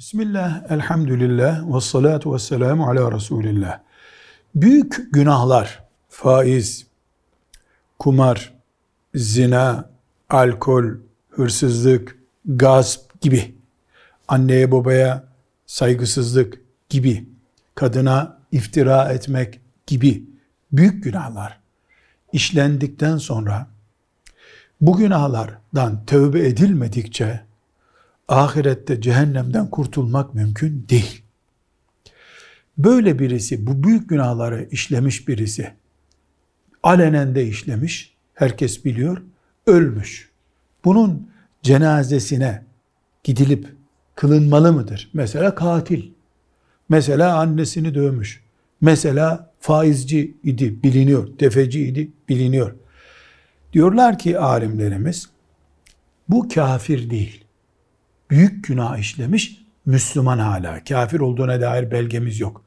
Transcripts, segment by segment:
Bismillah, elhamdülillah, ve salatu ve selamu ala Resulillah. Büyük günahlar, faiz, kumar, zina, alkol, hırsızlık, gasp gibi, anneye babaya saygısızlık gibi, kadına iftira etmek gibi büyük günahlar işlendikten sonra bu günahlardan tövbe edilmedikçe ahirette cehennemden kurtulmak mümkün değil. Böyle birisi, bu büyük günahları işlemiş birisi, alenen de işlemiş, herkes biliyor, ölmüş. Bunun cenazesine gidilip kılınmalı mıdır? Mesela katil, mesela annesini dövmüş, mesela faizci idi, biliniyor, tefeci idi, biliniyor. Diyorlar ki alimlerimiz, bu kafir değil büyük günah işlemiş, Müslüman hala. Kafir olduğuna dair belgemiz yok.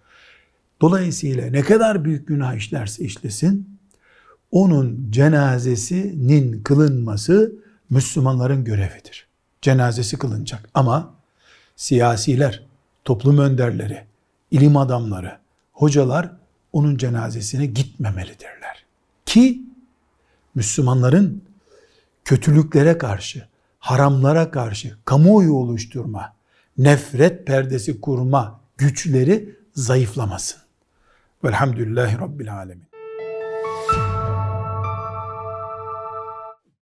Dolayısıyla ne kadar büyük günah işlerse işlesin, onun cenazesinin kılınması Müslümanların görevidir. Cenazesi kılınacak. Ama siyasiler, toplum önderleri, ilim adamları, hocalar onun cenazesine gitmemelidirler. Ki Müslümanların kötülüklere karşı, haramlara karşı kamuoyu oluşturma, nefret perdesi kurma güçleri zayıflamasın. Velhamdülillahi Rabbil Alemin.